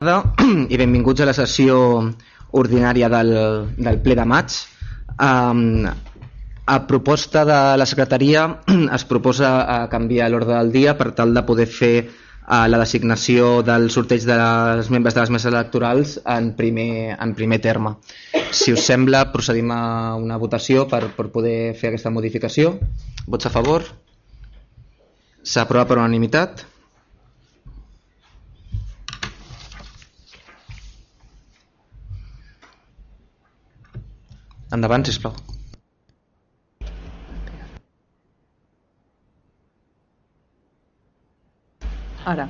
i benvinguts a la sessió ordinària del, del ple de maig. Um, a proposta de la secretaria es proposa uh, canviar l'ordre del dia per tal de poder fer uh, la designació del sorteig dels membres de les meses electorals en primer, en primer terme. Si us sembla, procedim a una votació per, per poder fer aquesta modificació. Vots a favor? S'aprova per unanimitat. Endavant, sisplau. Ara,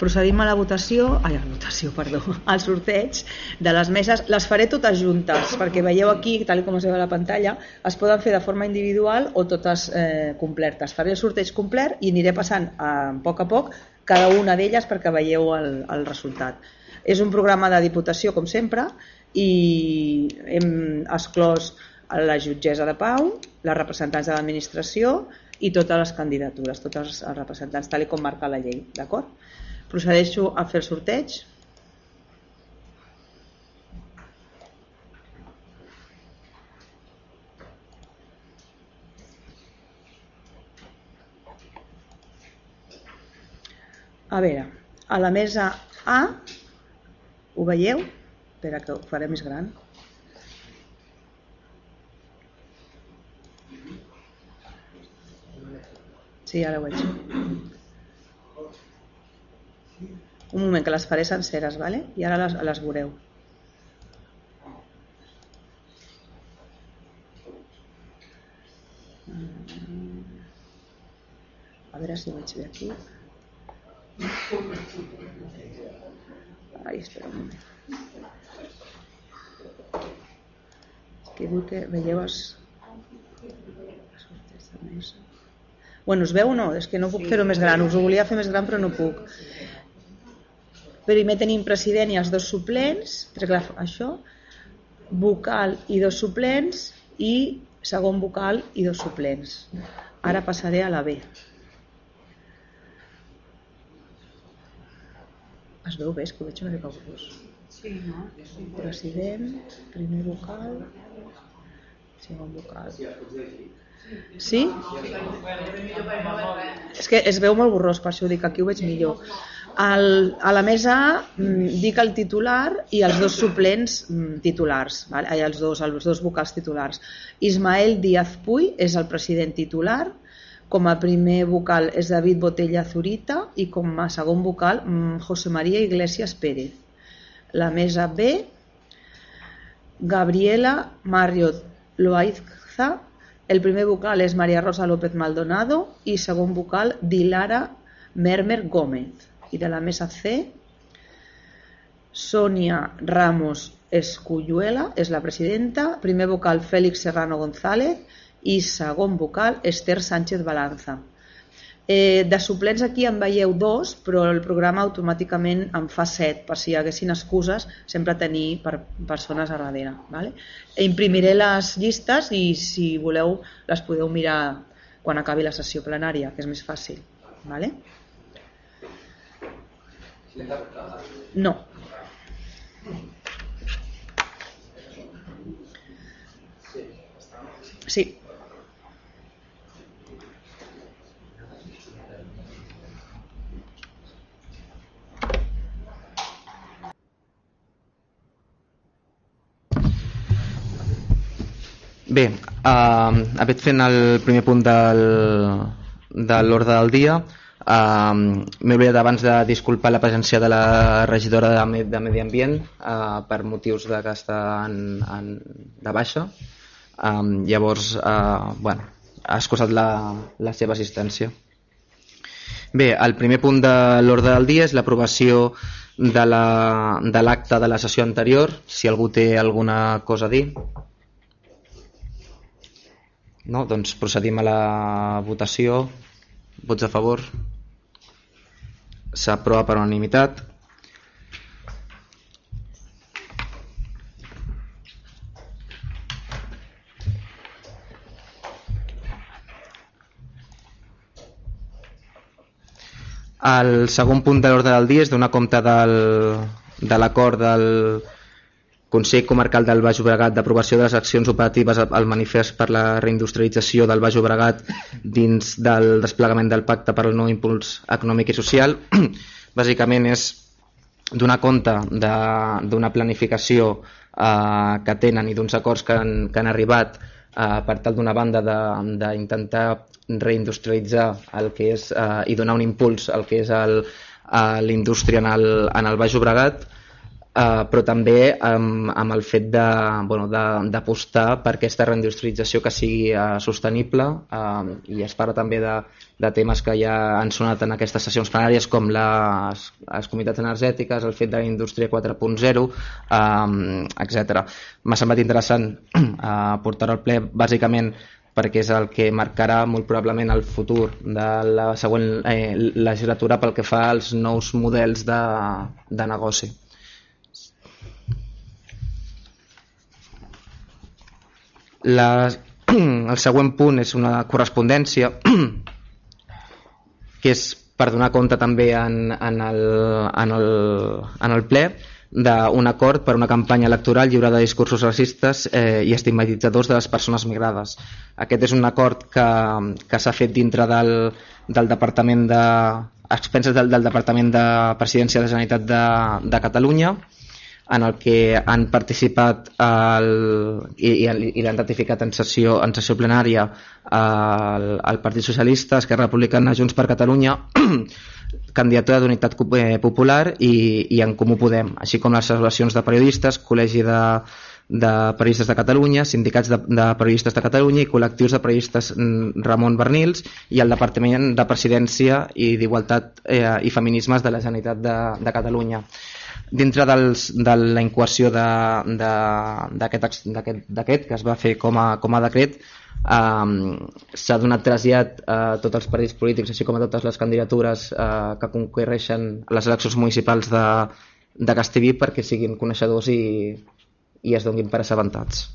procedim a la votació, ai, a la votació, perdó, al sorteig de les meses. Les faré totes juntes, perquè veieu aquí, tal com es veu a la pantalla, es poden fer de forma individual o totes eh, complertes. Faré el sorteig complet i aniré passant a, a poc a poc cada una d'elles perquè veieu el, el resultat. És un programa de diputació, com sempre, i hem exclòs la jutgessa de pau, les representants de l'administració i totes les candidatures, tots els representants, tal com marca la llei. D'acord? Procedeixo a fer el sorteig. A veure, a la mesa A, ho veieu? Espera que ho faré més gran. Sí, ara ho veig. Un moment, que les faré senceres, vale? i ara les, les veureu. A veure si ho veig bé aquí. Ai, espera un moment. que diu que veieu els... Bueno, us veu o no? És que no puc fer-ho més gran. Us ho volia fer més gran però no puc. Primer tenim president i els dos suplents, perquè això, vocal i dos suplents i segon vocal i dos suplents. Ara passaré a la B. Es veu bé? És que ho veig una mica borrós. Sí, no? President, primer vocal, segon vocal. Sí? És que es veu molt borrós, per això dic, aquí ho veig millor. El, a la mesa mm, dic el titular i els dos suplents mm, titulars, vale? els, dos, els dos vocals titulars. Ismael Díaz Puy és el president titular, com a primer vocal és David Botella Zurita i com a segon vocal mm, José María Iglesias Pérez. La mesa B, Gabriela Mario Loaiza, el primer vocal és Maria Rosa López Maldonado i segon vocal Dilara Mermer Gómez. I de la mesa C, Sonia Ramos Esculluela és la presidenta, primer vocal Félix Serrano González i segon vocal Esther Sánchez Balanza. Eh, de suplents aquí en veieu dos, però el programa automàticament en fa set, per si hi haguessin excuses, sempre tenir per persones a darrere. Vale? Imprimiré les llistes i si voleu les podeu mirar quan acabi la sessió plenària, que és més fàcil. Vale? No. Sí. Bé, uh, havent fent el primer punt del, de l'ordre del dia, uh, m'he oblidat abans de disculpar la presència de la regidora de, de Medi Ambient uh, per motius de que està en, en, de baixa. Um, llavors, uh, bueno, ha excusat la, la seva assistència. Bé, el primer punt de l'ordre del dia és l'aprovació de l'acte la, de, de la sessió anterior. Si algú té alguna cosa a dir. No? Doncs procedim a la votació. Vots a favor? S'aprova per unanimitat. El segon punt de l'ordre del dia és donar compte del, de l'acord del Consell Comarcal del Baix Obregat d'aprovació de les accions operatives al manifest per la reindustrialització del Baix Obregat dins del desplegament del Pacte per al Nou Impuls Econòmic i Social bàsicament és donar compte d'una planificació eh, que tenen i d'uns acords que han, que han arribat eh, per tal d'una banda d'intentar reindustrialitzar el que és eh, i donar un impuls al que és l'indústria en, el, en el Baix Obregat Uh, però també amb, amb el fet d'apostar bueno, per aquesta reindustrialització que sigui uh, sostenible uh, i es parla també de, de temes que ja han sonat en aquestes sessions plenàries com les, les comunitats energètiques, el fet de la indústria 4.0, um, etc. M'ha semblat interessant uh, portar al ple bàsicament perquè és el que marcarà molt probablement el futur de la següent eh, legislatura pel que fa als nous models de, de negoci. La, el següent punt és una correspondència que és per donar compte també en, en, el, en, el, en el ple d'un acord per una campanya electoral lliure de discursos racistes eh, i estigmatitzadors de les persones migrades. Aquest és un acord que, que s'ha fet dintre del, del Departament de expenses del, del Departament de Presidència de la Generalitat de, de Catalunya en el que han participat el, i, i l'han ratificat en sessió, en sessió plenària el, el Partit Socialista, Esquerra Republicana, Junts per Catalunya, candidatura d'Unitat eh, Popular i, i en Comú Podem, així com les associacions de periodistes, Col·legi de, de Periodistes de Catalunya, sindicats de, de periodistes de Catalunya i col·lectius de periodistes mm, Ramon Bernils i el Departament de Presidència i d'Igualtat eh, i Feminismes de la Generalitat de, de Catalunya dintre dels, de la incoació d'aquest que es va fer com a, com a decret um, s'ha donat trasllat a tots els partits polítics així com a totes les candidatures uh, que concorreixen les eleccions municipals de, de Castellví perquè siguin coneixedors i, i es donin per assabentats.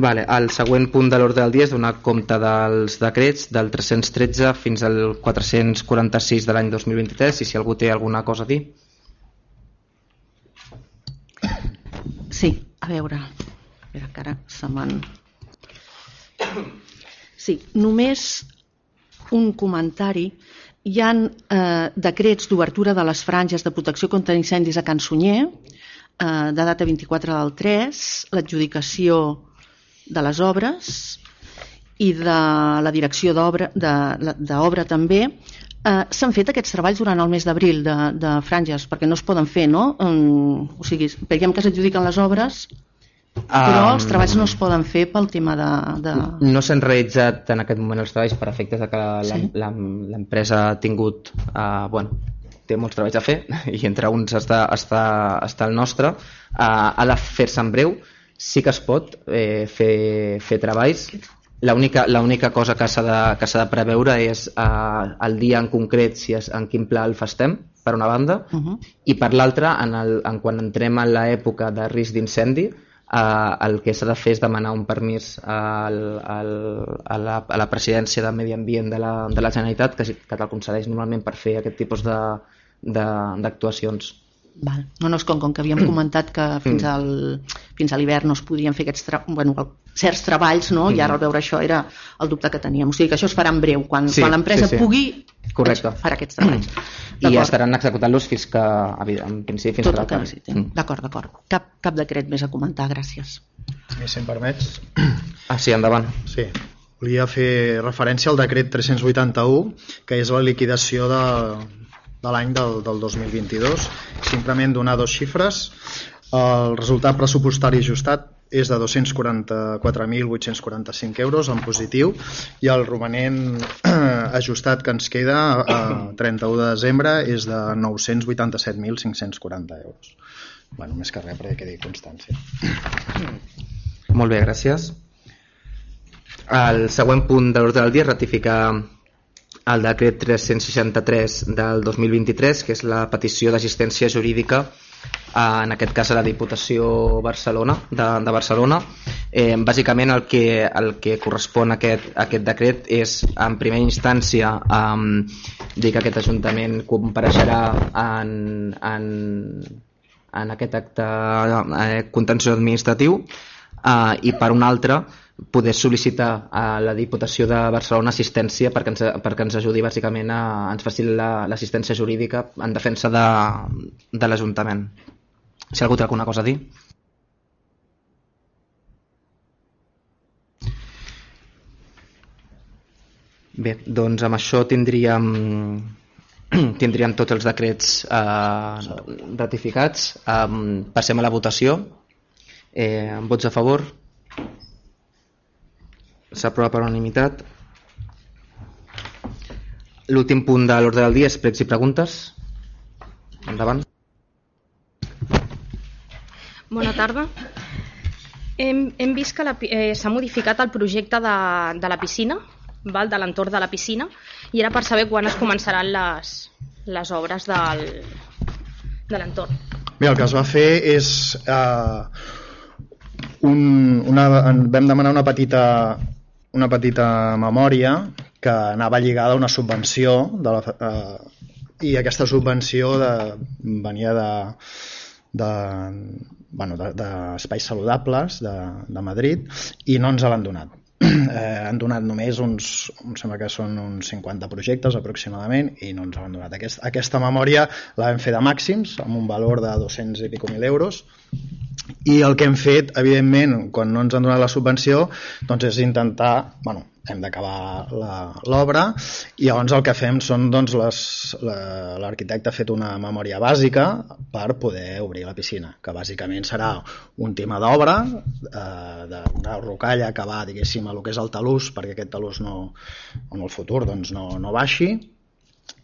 Vale, el següent punt de l'ordre del dia és donar compte dels decrets del 313 fins al 446 de l'any 2023 i si algú té alguna cosa a dir. Sí, a veure, a veure que ara se m'han... Sí, només un comentari. Hi ha eh, decrets d'obertura de les franges de protecció contra incendis a Can Sunyer, eh, de data 24 del 3, l'adjudicació de les obres i de la direcció d'obra també eh, s'han fet aquests treballs durant el mes d'abril de, de franges, perquè no es poden fer, no? Um, o sigui, veiem que s'adjudiquen les obres, però um, els treballs no es poden fer pel tema de... de... No s'han realitzat en aquest moment els treballs per efectes de que l'empresa sí? ha tingut... Uh, bueno, té molts treballs a fer i entre uns està, està, està el nostre. Uh, ha de fer-se en breu, sí que es pot eh, fer, fer treballs l'única cosa que s'ha de, que de preveure és eh, el dia en concret si és, en quin pla el festem per una banda uh -huh. i per l'altra en, el, en quan entrem en l'època de risc d'incendi eh, el que s'ha de fer és demanar un permís al, al, a, la, a la presidència de Medi Ambient de la, de la Generalitat que, que te'l concedeix normalment per fer aquest tipus d'actuacions Val. No, no, és com, com que havíem comentat que fins, mm. al, fins a l'hivern no es podien fer aquests tra bueno, certs treballs, no? Mm. i ara al veure això era el dubte que teníem. O sigui que això es farà en breu, quan, sí, quan l'empresa sí, sí. pugui Correcte. farà aquests treballs. I estaran executant-los fins que, en principi, fins Tot que necessitin. Mm. D'acord, d'acord. Cap, cap decret més a comentar, gràcies. Sí, si em permets. Ah, sí, endavant. Sí, volia fer referència al decret 381, que és la liquidació de, de l'any del, del 2022. Simplement donar dos xifres. El resultat pressupostari ajustat és de 244.845 euros en positiu i el romanent ajustat que ens queda a 31 de desembre és de 987.540 euros. Bueno, més que res perquè quedi constància. Molt bé, gràcies. El següent punt de l'ordre del dia és ratificar el decret 363 del 2023, que és la petició d'assistència jurídica en aquest cas a la Diputació Barcelona, de, de Barcelona. Eh, bàsicament el que, el que correspon a aquest, a aquest decret és en primera instància eh, dir que aquest Ajuntament compareixerà en, en, en aquest acte eh, contenció administratiu eh, i per un altre poder sol·licitar a la Diputació de Barcelona assistència perquè ens, perquè ens ajudi bàsicament a ens faci l'assistència la, jurídica en defensa de, de l'Ajuntament. Si algú té alguna cosa a dir. Bé, doncs amb això tindríem tindríem tots els decrets eh, ratificats. Eh, passem a la votació. Eh, vots a favor? S'aprova per unanimitat. L'últim punt de l'ordre del dia és pregs i preguntes. Endavant. Bona tarda. Hem, hem vist que eh, s'ha modificat el projecte de, de la piscina, val, de l'entorn de la piscina, i era per saber quan es començaran les, les obres del, de l'entorn. Mira, el que es va fer és... Eh, un, una, vam demanar una petita, una petita memòria que anava lligada a una subvenció de la, eh, i aquesta subvenció de, venia de, de, bueno, d'espais de, saludables de, de Madrid i no ens l'han donat. Eh, han donat només uns, em sembla que són uns 50 projectes aproximadament i no ens han donat. Aquest, aquesta memòria la vam fer de màxims amb un valor de 200 i pico mil euros i el que hem fet, evidentment, quan no ens han donat la subvenció, doncs és intentar, bueno, hem d'acabar l'obra i llavors el que fem són doncs, l'arquitecte ha fet una memòria bàsica per poder obrir la piscina que bàsicament serà un tema d'obra eh, d'una rocalla que va diguéssim a el que és el talús perquè aquest talús no, en el futur doncs, no, no baixi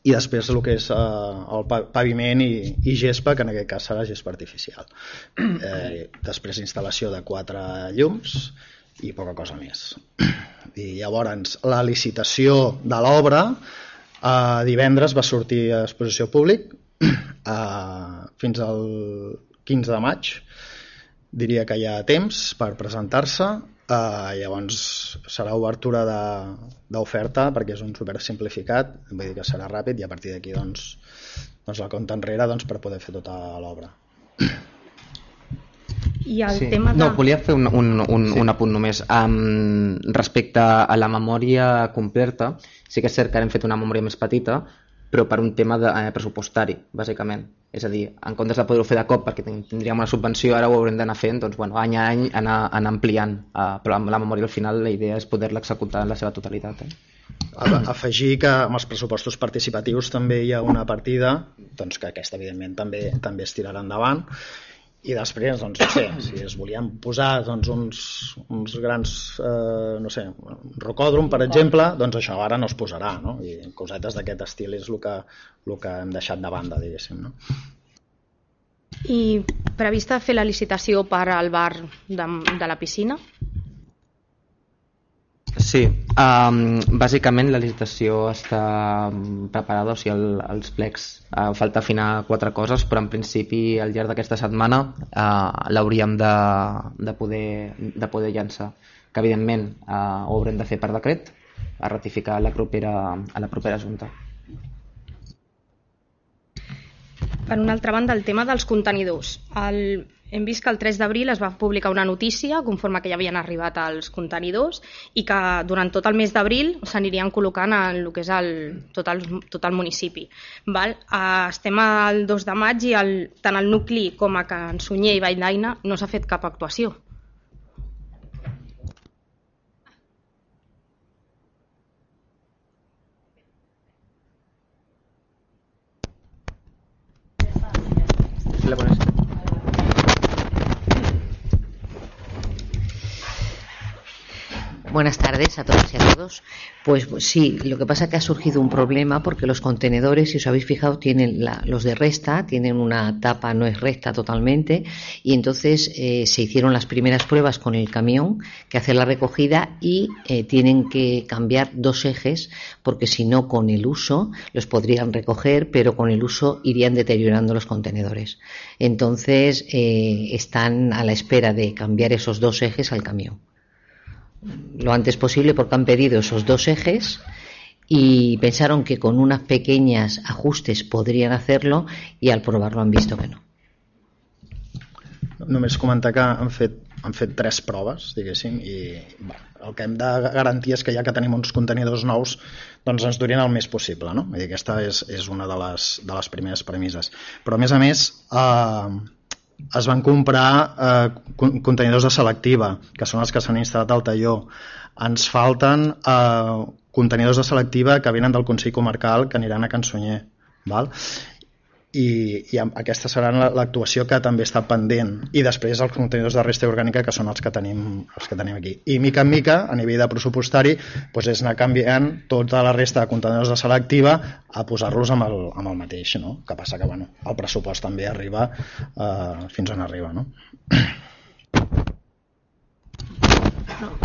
i després el que és eh, el paviment i, i gespa, que en aquest cas serà gespa artificial. Eh, després instal·lació de quatre llums i poca cosa més. I llavors la licitació de l'obra eh, divendres va sortir a exposició públic eh, fins al 15 de maig. Diria que hi ha temps per presentar-se. Eh, llavors serà obertura d'oferta perquè és un super simplificat vull dir que serà ràpid i a partir d'aquí doncs, doncs la compta enrere doncs, per poder fer tota l'obra i el sí. tema de... No, volia fer un, un, un, sí. un apunt només. Um, respecte a la memòria completa, sí que és cert que hem fet una memòria més petita, però per un tema de, eh, pressupostari, bàsicament. És a dir, en comptes de poder-ho fer de cop perquè tindríem una subvenció, ara ho haurem d'anar fent, doncs, bueno, any a any anar, anar ampliant. Uh, però amb la memòria al final la idea és poder-la executar en la seva totalitat. Eh? afegir que amb els pressupostos participatius també hi ha una partida doncs que aquesta evidentment també també es tirarà endavant i després, doncs, no sé, si es volien posar doncs, uns, uns grans, eh, no sé, un rocòdrom, per exemple, doncs això ara no es posarà, no? I cosetes d'aquest estil és el que, el que hem deixat de banda, diguéssim, no? I prevista fer la licitació per al bar de, de la piscina? Sí, um, bàsicament la licitació està preparada, o sigui, el, els plecs uh, falta afinar quatre coses, però en principi al llarg d'aquesta setmana uh, l'hauríem de, de, poder, de poder llançar, que evidentment uh, ho haurem de fer per decret a ratificar la propera, a la propera Junta. Per una altra banda, el tema dels contenidors. El, hem vist que el 3 d'abril es va publicar una notícia conforme que ja havien arribat els contenidors i que durant tot el mes d'abril s'anirien col·locant en el que és el, tot, el, tot el municipi. Val? Uh, estem al 2 de maig i el, tant el nucli com a Can Sunyer i Vall d'Aina no s'ha fet cap actuació. Buenas tardes a todos y a todos. Pues sí, lo que pasa es que ha surgido un problema porque los contenedores, si os habéis fijado, tienen la, los de resta, tienen una tapa, no es recta totalmente, y entonces eh, se hicieron las primeras pruebas con el camión que hace la recogida y eh, tienen que cambiar dos ejes porque si no con el uso los podrían recoger, pero con el uso irían deteriorando los contenedores. Entonces eh, están a la espera de cambiar esos dos ejes al camión lo antes posible porque han pedido esos dos ejes y pensaron que con unas pequeñas ajustes podrien hacerlo i al provar-lo han visto que no. Només comentar que han fet, han fet tres proves, diguéssim, i bueno, el que hem de garantir és que ja que tenim uns contenidors nous doncs ens durin el més possible. No? Vull dir, aquesta és, és una de les, de les primeres premisses. Però a més a més, eh, es van comprar eh, contenidors de selectiva, que són els que s'han instal·lat al talló. Ens falten eh, contenidors de selectiva que venen del Consell Comarcal que aniran a Can Sunyer. Val? I, i aquesta serà l'actuació que també està pendent. I després els contenidors de resta orgànica que són els que tenim, els que tenim aquí. I mica en mica a nivell de pressupostari doncs és anar canviant tota la resta de contenidors de selectiva a posar-los amb, el, amb el mateix no? que passa que bueno, el pressupost també arriba eh, fins on arriba no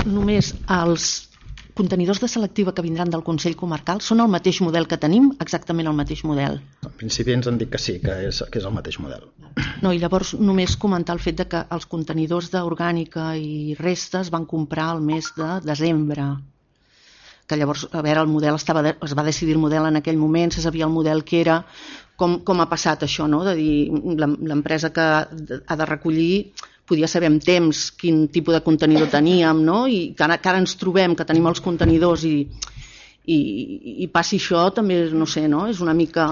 només els contenidors de selectiva que vindran del Consell Comarcal són el mateix model que tenim, exactament el mateix model? En principi ens han dit que sí, que és, que és el mateix model. No, i llavors només comentar el fet de que els contenidors d'orgànica i restes van comprar el mes de desembre que llavors, a veure, el model estava de, es va decidir el model en aquell moment, se sabia el model que era, com, com ha passat això, no? de dir, l'empresa que ha de recollir podia saber amb temps quin tipus de contenidor teníem, no? i que ara, que ara ens trobem que tenim els contenidors i, i, i passi això també, no sé, no? és una mica...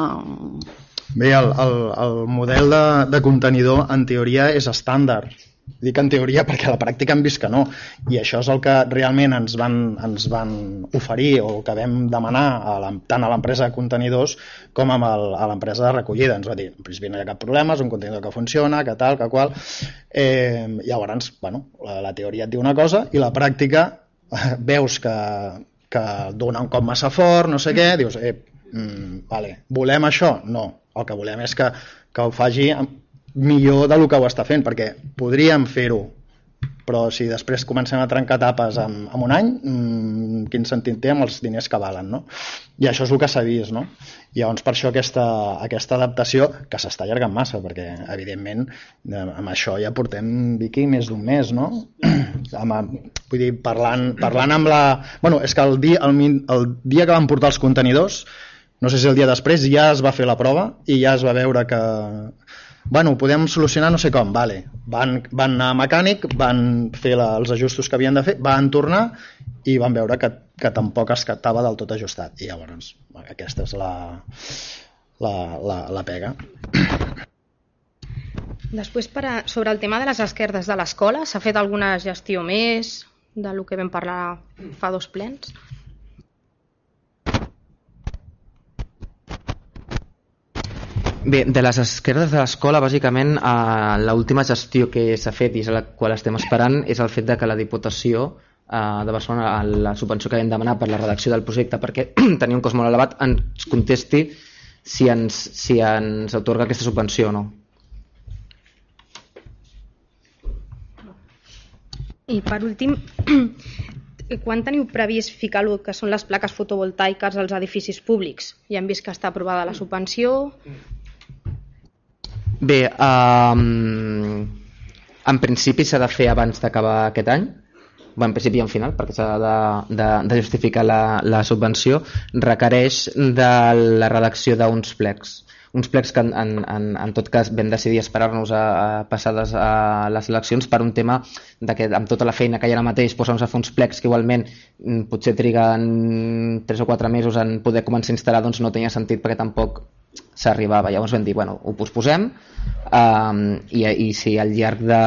Bé, el, el, el model de, de contenidor en teoria és estàndard, dic en teoria perquè a la pràctica hem vist que no. I això és el que realment ens van, ens van oferir o que vam demanar a la, tant a l'empresa de contenidors com a l'empresa de recollida. Ens va dir, en principi no hi ha cap problema és un contenidor que funciona, que tal, que qual. Eh, llavors, bueno la, la teoria et diu una cosa i la pràctica veus que, que dona un cop massa fort, no sé què dius, eh, mm, vale, volem això? No, el que volem és que, que ho faci millor del que ho està fent, perquè podríem fer-ho, però si després comencem a trencar tapes en, en un any, mmm, quin sentit té amb els diners que valen, no? I això és el que s'ha vist, no? I llavors per això aquesta, aquesta adaptació, que s'està allargant massa, perquè evidentment amb això ja portem, Vicky, més d'un mes, no? amb, vull dir, parlant, parlant amb la... Bueno, és que el dia, el, el dia que van portar els contenidors, no sé si el dia després ja es va fer la prova i ja es va veure que, bueno, ho podem solucionar no sé com, vale. van, van anar a mecànic, van fer la, els ajustos que havien de fer, van tornar i van veure que, que tampoc es estava del tot ajustat. I llavors, aquesta és la, la, la, la pega. Després, per a, sobre el tema de les esquerdes de l'escola, s'ha fet alguna gestió més de lo que vam parlar fa dos plens? Bé, de les esquerdes de l'escola, bàsicament, eh, l'última gestió que s'ha fet i és la qual estem esperant és el fet de que la Diputació eh, de Barcelona, la subvenció que vam demanar per la redacció del projecte perquè tenia un cost molt elevat, ens contesti si ens, si ens atorga aquesta subvenció o no. I per últim, quan teniu previst ficar el que són les plaques fotovoltaiques als edificis públics? Ja hem vist que està aprovada la subvenció, Bé, um, en principi s'ha de fer abans d'acabar aquest any, bé, en principi i en final, perquè s'ha de, de, de justificar la, la subvenció, requereix de la redacció d'uns plecs uns plecs que en, en, en, tot cas vam decidir esperar-nos a, a passades a les eleccions per un tema de que amb tota la feina que hi ha ara mateix posar-nos a fer uns plecs que igualment mm, potser triguen 3 o 4 mesos en poder començar a instal·lar doncs no tenia sentit perquè tampoc s'arribava. Llavors vam dir, bueno, ho posposem um, i, i si al llarg de,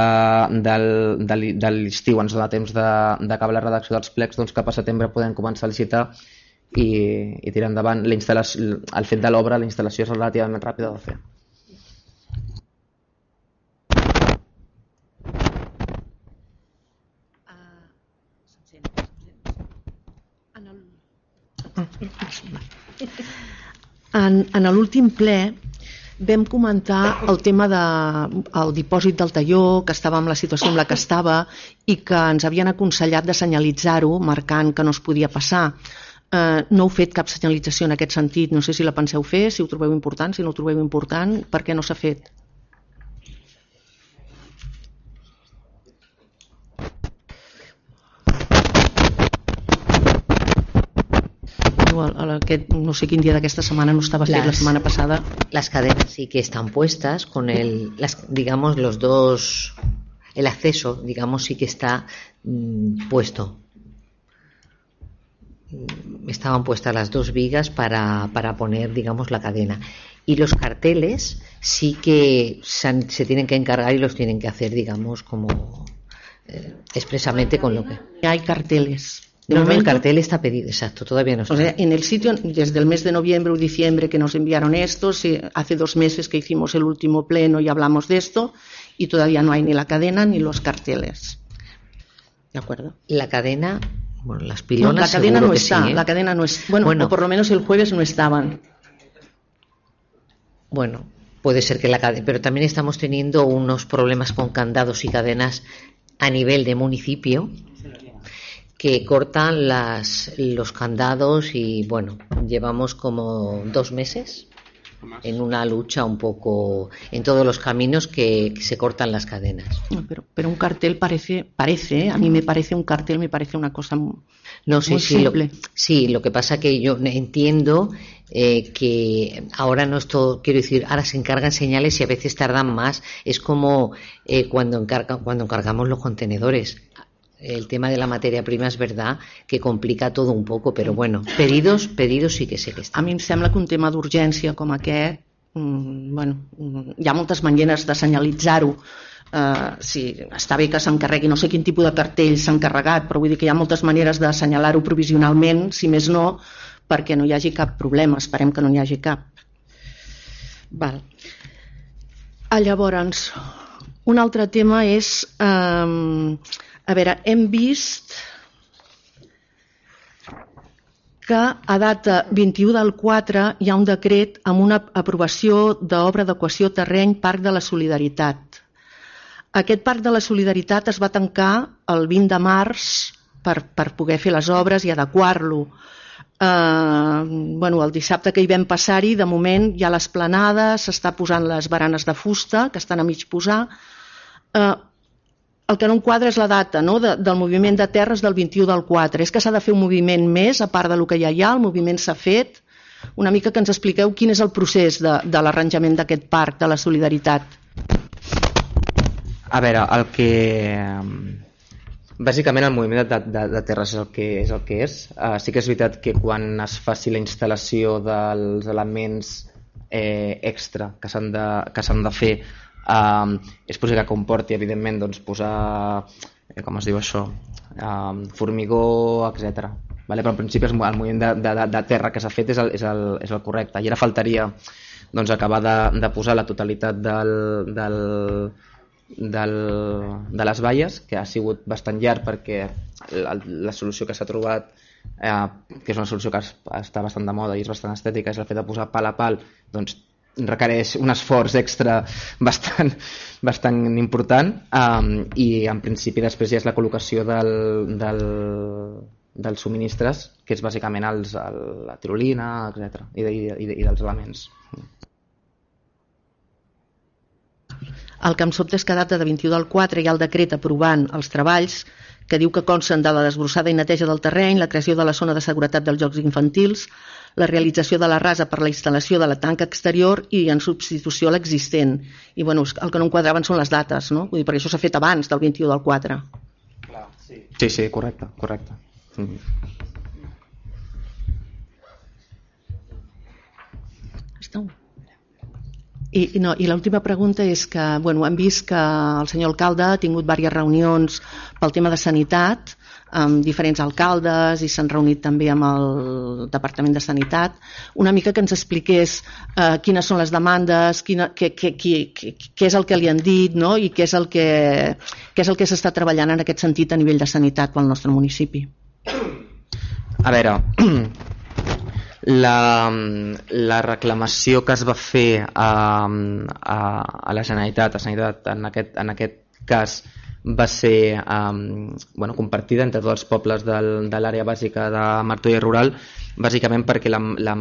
del, de, de l'estiu ens dona temps d'acabar la redacció dels plecs, doncs cap a setembre podem començar a licitar i, i tirar endavant la el fet de l'obra, la instal·lació és relativament ràpida de fer. En el... En, en l'últim ple vam comentar el tema del de, el dipòsit del talló, que estava en la situació en la que estava i que ens havien aconsellat de senyalitzar-ho, marcant que no es podia passar. Eh, no heu fet cap senyalització en aquest sentit, no sé si la penseu fer, si ho trobeu important, si no ho trobeu important, per què no s'ha fet? aquest, no sé quin dia d'aquesta setmana no estaba fet la semana pasada. Las cadenas sí que están puestas con el, las, digamos, los dos, el acceso, digamos, sí que está mmm, puesto. Estaban puestas las dos vigas para, para poner, digamos, la cadena. Y los carteles sí que se, se tienen que encargar y los tienen que hacer, digamos, como eh, expresamente con lo que... Hay carteles De no, momento, el cartel está pedido, exacto, todavía no está. O sea, en el sitio, desde el mes de noviembre o diciembre que nos enviaron esto, sí, hace dos meses que hicimos el último pleno y hablamos de esto, y todavía no hay ni la cadena ni los carteles. ¿De acuerdo? La cadena, bueno, las pilonas. No, la cadena no está, sí, ¿eh? la cadena no es. Bueno, bueno, o por lo menos el jueves no estaban. Bueno, puede ser que la cadena, pero también estamos teniendo unos problemas con candados y cadenas a nivel de municipio que cortan las, los candados y bueno, llevamos como dos meses en una lucha un poco en todos los caminos que, que se cortan las cadenas. Pero, pero, un cartel parece, parece, ¿eh? a mí me parece un cartel, me parece una cosa muy, no, sí, muy sí, simple. Lo, sí, lo que pasa que yo entiendo eh, que ahora no esto quiero decir, ahora se encargan señales y a veces tardan más. Es como eh, cuando, encarga, cuando encargamos los contenedores el tema de la materia prima és verdad que complica todo un poco, però bueno, pedidos, pedidos sí que sé que està. A mi em sembla que un tema d'urgència com aquest, mm, bueno, mm, hi ha moltes maneres de senyalitzar-ho, Uh, sí, està bé que s'encarregui, no sé quin tipus de cartell s'ha encarregat, però vull dir que hi ha moltes maneres de assenyalar-ho provisionalment, si més no, perquè no hi hagi cap problema, esperem que no n'hi hagi cap. Val. Ah, llavors, un altre tema és eh, a veure, hem vist que a data 21 del 4 hi ha un decret amb una aprovació d'obra d'equació terreny Parc de la Solidaritat. Aquest Parc de la Solidaritat es va tancar el 20 de març per, per poder fer les obres i adequar-lo. Eh, bueno, el dissabte que hi vam passar-hi, de moment hi ha l'esplanada, s'està posant les baranes de fusta, que estan a mig posar, eh, el que no enquadra és la data no? de, del moviment de terres del 21 del 4. És que s'ha de fer un moviment més, a part del que ja hi ha, el moviment s'ha fet. Una mica que ens expliqueu quin és el procés de, de l'arranjament d'aquest parc de la solidaritat. A veure, el que... Bàsicament el moviment de, de, de terres és el que és. El que és. Uh, sí que és veritat que quan es faci la instal·lació dels elements eh, extra que s'han de, que de fer Um, és possible que comporti, evidentment, doncs, posar, eh, com es diu això, um, formigó, etc. Vale? Però en principi el moviment de, de, de terra que s'ha fet és el, és, el, és el correcte. I ara faltaria doncs, acabar de, de posar la totalitat del, del, del, de les valles, que ha sigut bastant llarg perquè la, la solució que s'ha trobat eh, que és una solució que està bastant de moda i és bastant estètica, és el fet de posar pal a pal, doncs requereix un esforç extra bastant, bastant important um, i en principi després ja és la col·locació del, del, dels subministres que és bàsicament els, el, la tirolina etc i, i, de, i dels elements. El que em sobta és que data de 21 del 4 hi ha el decret aprovant els treballs que diu que consten de la desbrossada i neteja del terreny, la creació de la zona de seguretat dels jocs infantils, la realització de la rasa per la instal·lació de la tanca exterior i en substitució a l'existent. I bueno, el que no enquadraven són les dates, no? Vull dir, perquè això s'ha fet abans del 21 del 4. Clar, sí. Sí, sí, correcte, correcte. Mm -hmm. I, no, i l'última pregunta és que bueno, hem vist que el senyor alcalde ha tingut diverses reunions pel tema de sanitat amb diferents alcaldes i s'han reunit també amb el Departament de Sanitat, una mica que ens expliqués eh, quines són les demandes, quina, què, què, què, què és el que li han dit no? i què és el que, què és el que s'està treballant en aquest sentit a nivell de sanitat pel nostre municipi. a veure, la, la reclamació que es va fer a, a, a la Generalitat, a Sanitat, en aquest, en aquest cas, va ser um, bueno, compartida entre tots els pobles del, de l'àrea bàsica de Martorell Rural, bàsicament perquè la, la,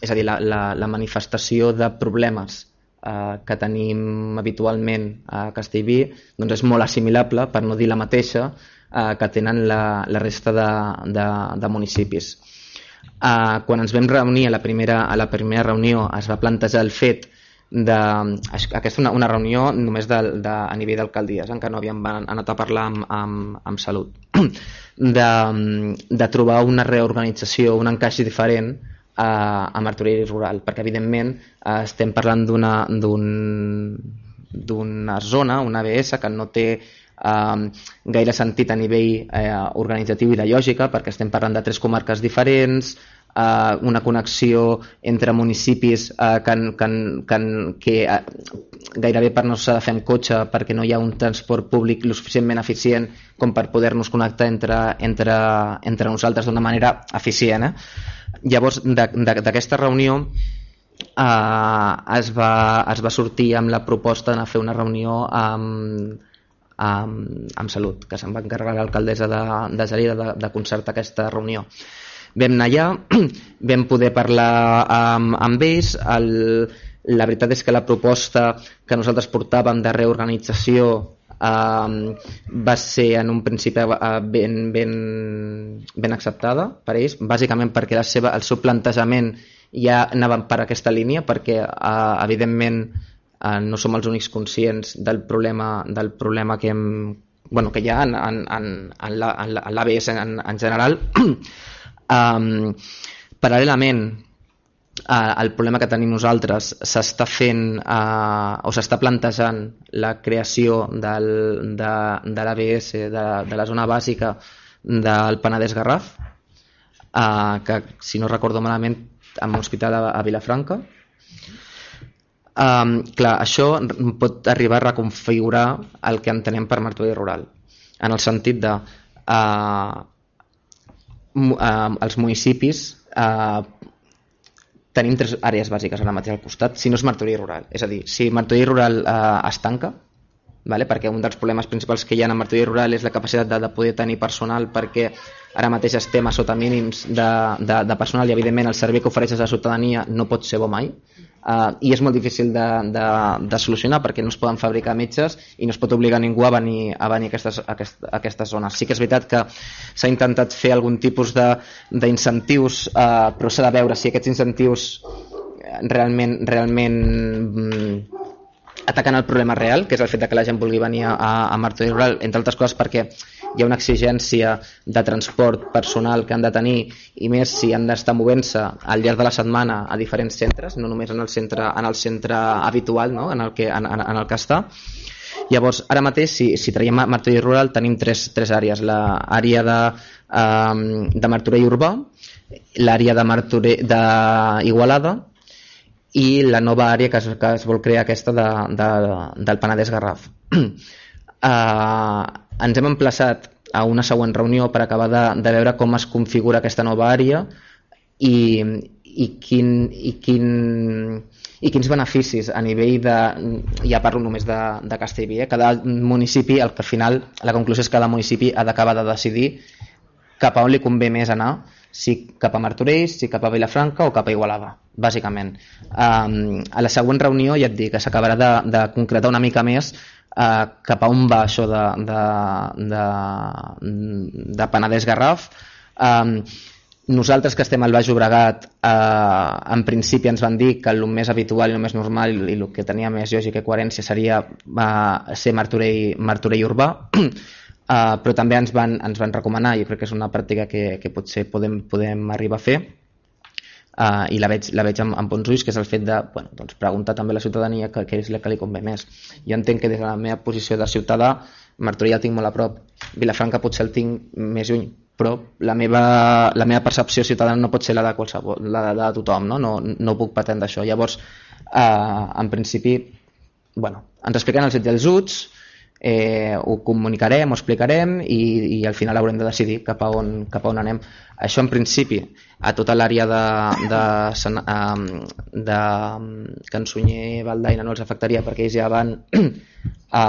és a dir, la, la, la manifestació de problemes eh, que tenim habitualment a Castellví doncs és molt assimilable, per no dir la mateixa, eh, que tenen la, la resta de, de, de municipis. Eh, quan ens vam reunir a la, primera, a la primera reunió es va plantejar el fet de, aquesta una, una reunió només de, de, a nivell d'alcaldies, encara no havíem anat a parlar amb, amb, amb salut, de, de trobar una reorganització, un encaix diferent a, a Martorell rural, perquè evidentment eh, estem parlant d'una d'una zona, una ABS, que no té eh, gaire sentit a nivell eh, organitzatiu i de lògica, perquè estem parlant de tres comarques diferents, eh, una connexió entre municipis eh, que, que, que, que eh, gairebé per no s'ha de fer amb cotxe perquè no hi ha un transport públic lo suficientment eficient com per poder-nos connectar entre, entre, entre nosaltres d'una manera eficient. Eh? Llavors, d'aquesta reunió eh, es, va, es va sortir amb la proposta d'anar a fer una reunió amb, amb, amb Salut, que se'n va encarregar l'alcaldessa de, de Gerida de, de concertar aquesta reunió vam anar allà, vam poder parlar amb, amb ells, el, la veritat és que la proposta que nosaltres portàvem de reorganització eh, va ser en un principi eh, ben, ben, ben acceptada per ells, bàsicament perquè la seva, el seu plantejament ja anava per aquesta línia, perquè eh, evidentment eh, no som els únics conscients del problema, del problema que, hem, bueno, que hi ha en, en, en, en l'ABS en, en, en general Um, paral·lelament uh, el problema que tenim nosaltres s'està fent uh, o s'està plantejant la creació del, de, de l'ABS de, de la zona bàsica del Penedès Garraf uh, que si no recordo malament amb un hospital a, a Vilafranca. Um, clar, això pot arribar a reconfigurar el que entenem per Martorell Rural en el sentit de uh, eh, els municipis eh, tenim tres àrees bàsiques ara mateix al costat, si no és Martorell Rural. És a dir, si Martorell Rural eh, es tanca, vale? perquè un dels problemes principals que hi ha a Martorell Rural és la capacitat de, de poder tenir personal perquè ara mateix estem a sota mínims de, de, de personal i evidentment el servei que ofereix a la ciutadania no pot ser bo mai uh, i és molt difícil de, de, de solucionar perquè no es poden fabricar metges i no es pot obligar ningú a venir a, venir a, aquestes, a, aquest, a aquestes zones. Sí que és veritat que s'ha intentat fer algun tipus d'incentius, uh, però s'ha de veure si aquests incentius realment, realment mm, atacant el problema real, que és el fet de que la gent vulgui venir a, a Martorell Rural, entre altres coses perquè hi ha una exigència de transport personal que han de tenir i més si han d'estar movent-se al llarg de la setmana a diferents centres, no només en el centre, en el centre habitual no? en, el que, en, en, en el que està. Llavors, ara mateix, si, si traiem Martorell Rural, tenim tres, tres àrees. L'àrea de, um, de Martorell Urbà, l'àrea de Martorell d'Igualada i la nova àrea que es, que es vol crear aquesta de, de, del Penedès Garraf. uh, ens hem emplaçat a una següent reunió per acabar de, de veure com es configura aquesta nova àrea i, i, quin, i, quin, i quins beneficis a nivell de... ja parlo només de, de Castellví, eh? cada municipi, al final la conclusió és que cada municipi ha d'acabar de decidir cap a on li convé més anar, si cap a Martorell, si cap a Vilafranca o cap a Igualada, bàsicament. Um, a la següent reunió, ja et dic, que s'acabarà de, de concretar una mica més uh, cap a on va això de, de, de, de Penedès Garraf. Um, nosaltres que estem al Baix Obregat eh, en principi ens van dir que el més habitual i el més normal i el que tenia més lògica i coherència seria eh, ser Martorell, Martorell urbà Uh, però també ens van, ens van recomanar, i crec que és una pràctica que, que potser podem, podem arribar a fer, uh, i la veig, la veig amb, amb bons ulls, que és el fet de bueno, doncs preguntar també a la ciutadania què, és el que li convé més. Jo entenc que des de la meva posició de ciutadà, Martorell el tinc molt a prop, Vilafranca potser el tinc més lluny, però la meva, la meva percepció ciutadana no pot ser la de qualsevol, la de, de tothom, no? No, no puc pretendre això. Llavors, uh, en principi, bueno, ens expliquen els ets i els uts, eh, ho comunicarem, ho explicarem i, i al final haurem de decidir cap a on, cap a on anem. Això en principi a tota l'àrea de, de, de, de Cansunyer Valdaina no els afectaria perquè ells ja van a,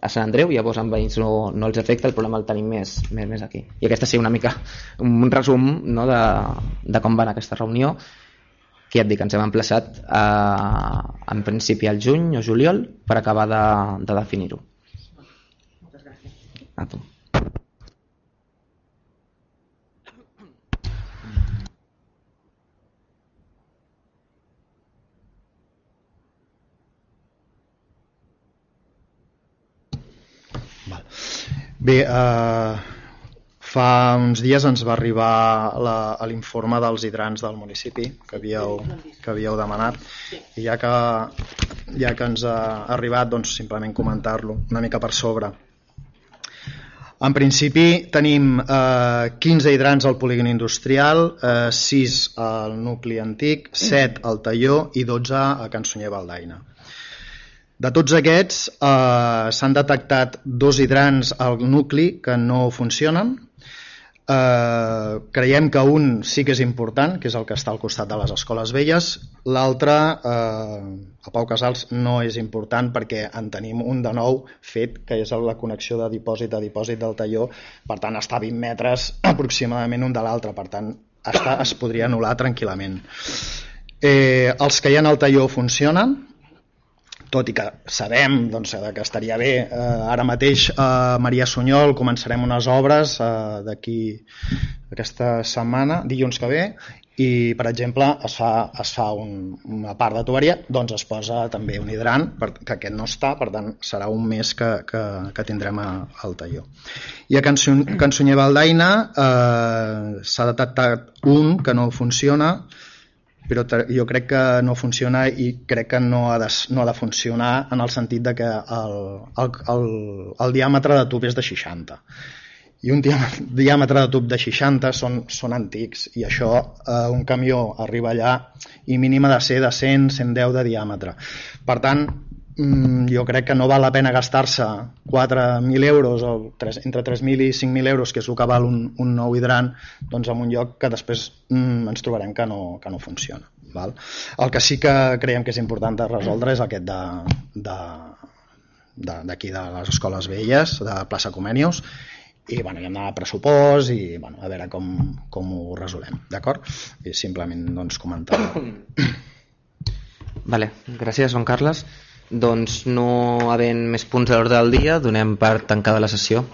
a Sant Andreu, llavors amb veïns no, no els afecta, el problema el tenim més, més, més aquí. I aquesta sí una mica un resum no, de, de com va anar aquesta reunió que ja et dic, ens hem emplaçat a, en principi al juny o juliol per acabar de, de definir-ho. Moltes gràcies. A tu. Bé, eh, Fa uns dies ens va arribar l'informe dels hidrants del municipi que havíeu, que havíeu demanat i ja que, ja que ens ha arribat doncs simplement comentar-lo una mica per sobre. En principi tenim eh, 15 hidrants al polígon industrial, eh, 6 al nucli antic, 7 al Talló i 12 a Can Sunyer Valdaina. De tots aquests eh, s'han detectat dos hidrants al nucli que no funcionen, Eh, creiem que un sí que és important, que és el que està al costat de les escoles velles, l'altre, eh, a Pau Casals, no és important perquè en tenim un de nou fet, que és la connexió de dipòsit a dipòsit del talló, per tant està a 20 metres aproximadament un de l'altre, per tant està, es podria anul·lar tranquil·lament. Eh, els que hi ha al talló funcionen, tot i que sabem doncs, que estaria bé. Eh, ara mateix a Maria Sunyol començarem unes obres eh, d'aquí aquesta setmana, dilluns que ve, i per exemple es fa, es fa un, una part de tuberia, doncs es posa també un hidrant, per, que aquest no està, per tant serà un mes que, que, que tindrem a, al talló. I a Cansunyer Valdaina eh, s'ha detectat un que no funciona, però jo crec que no funciona i crec que no ha de, no ha de funcionar en el sentit de que el, el, el, el diàmetre de tub és de 60 i un diàmetre de tub de 60 són, són antics i això eh, un camió arriba allà i mínim ha de ser de 100, 110 de diàmetre. Per tant mm, jo crec que no val la pena gastar-se 4.000 euros o 3, entre 3.000 i 5.000 euros, que és el que val un, un nou hidrant, doncs en un lloc que després mm, ens trobarem que no, que no funciona. Val? El que sí que creiem que és important de resoldre és aquest de, de, d'aquí de, de les escoles velles, de plaça Comènios, i bueno, hi hem d'anar a pressupost i bueno, a veure com, com ho resolem, d'acord? I simplement doncs, comentar. Vale, gràcies, Joan Carles. Doncs no havent més punts a l'ordre del dia, donem per tancada la sessió.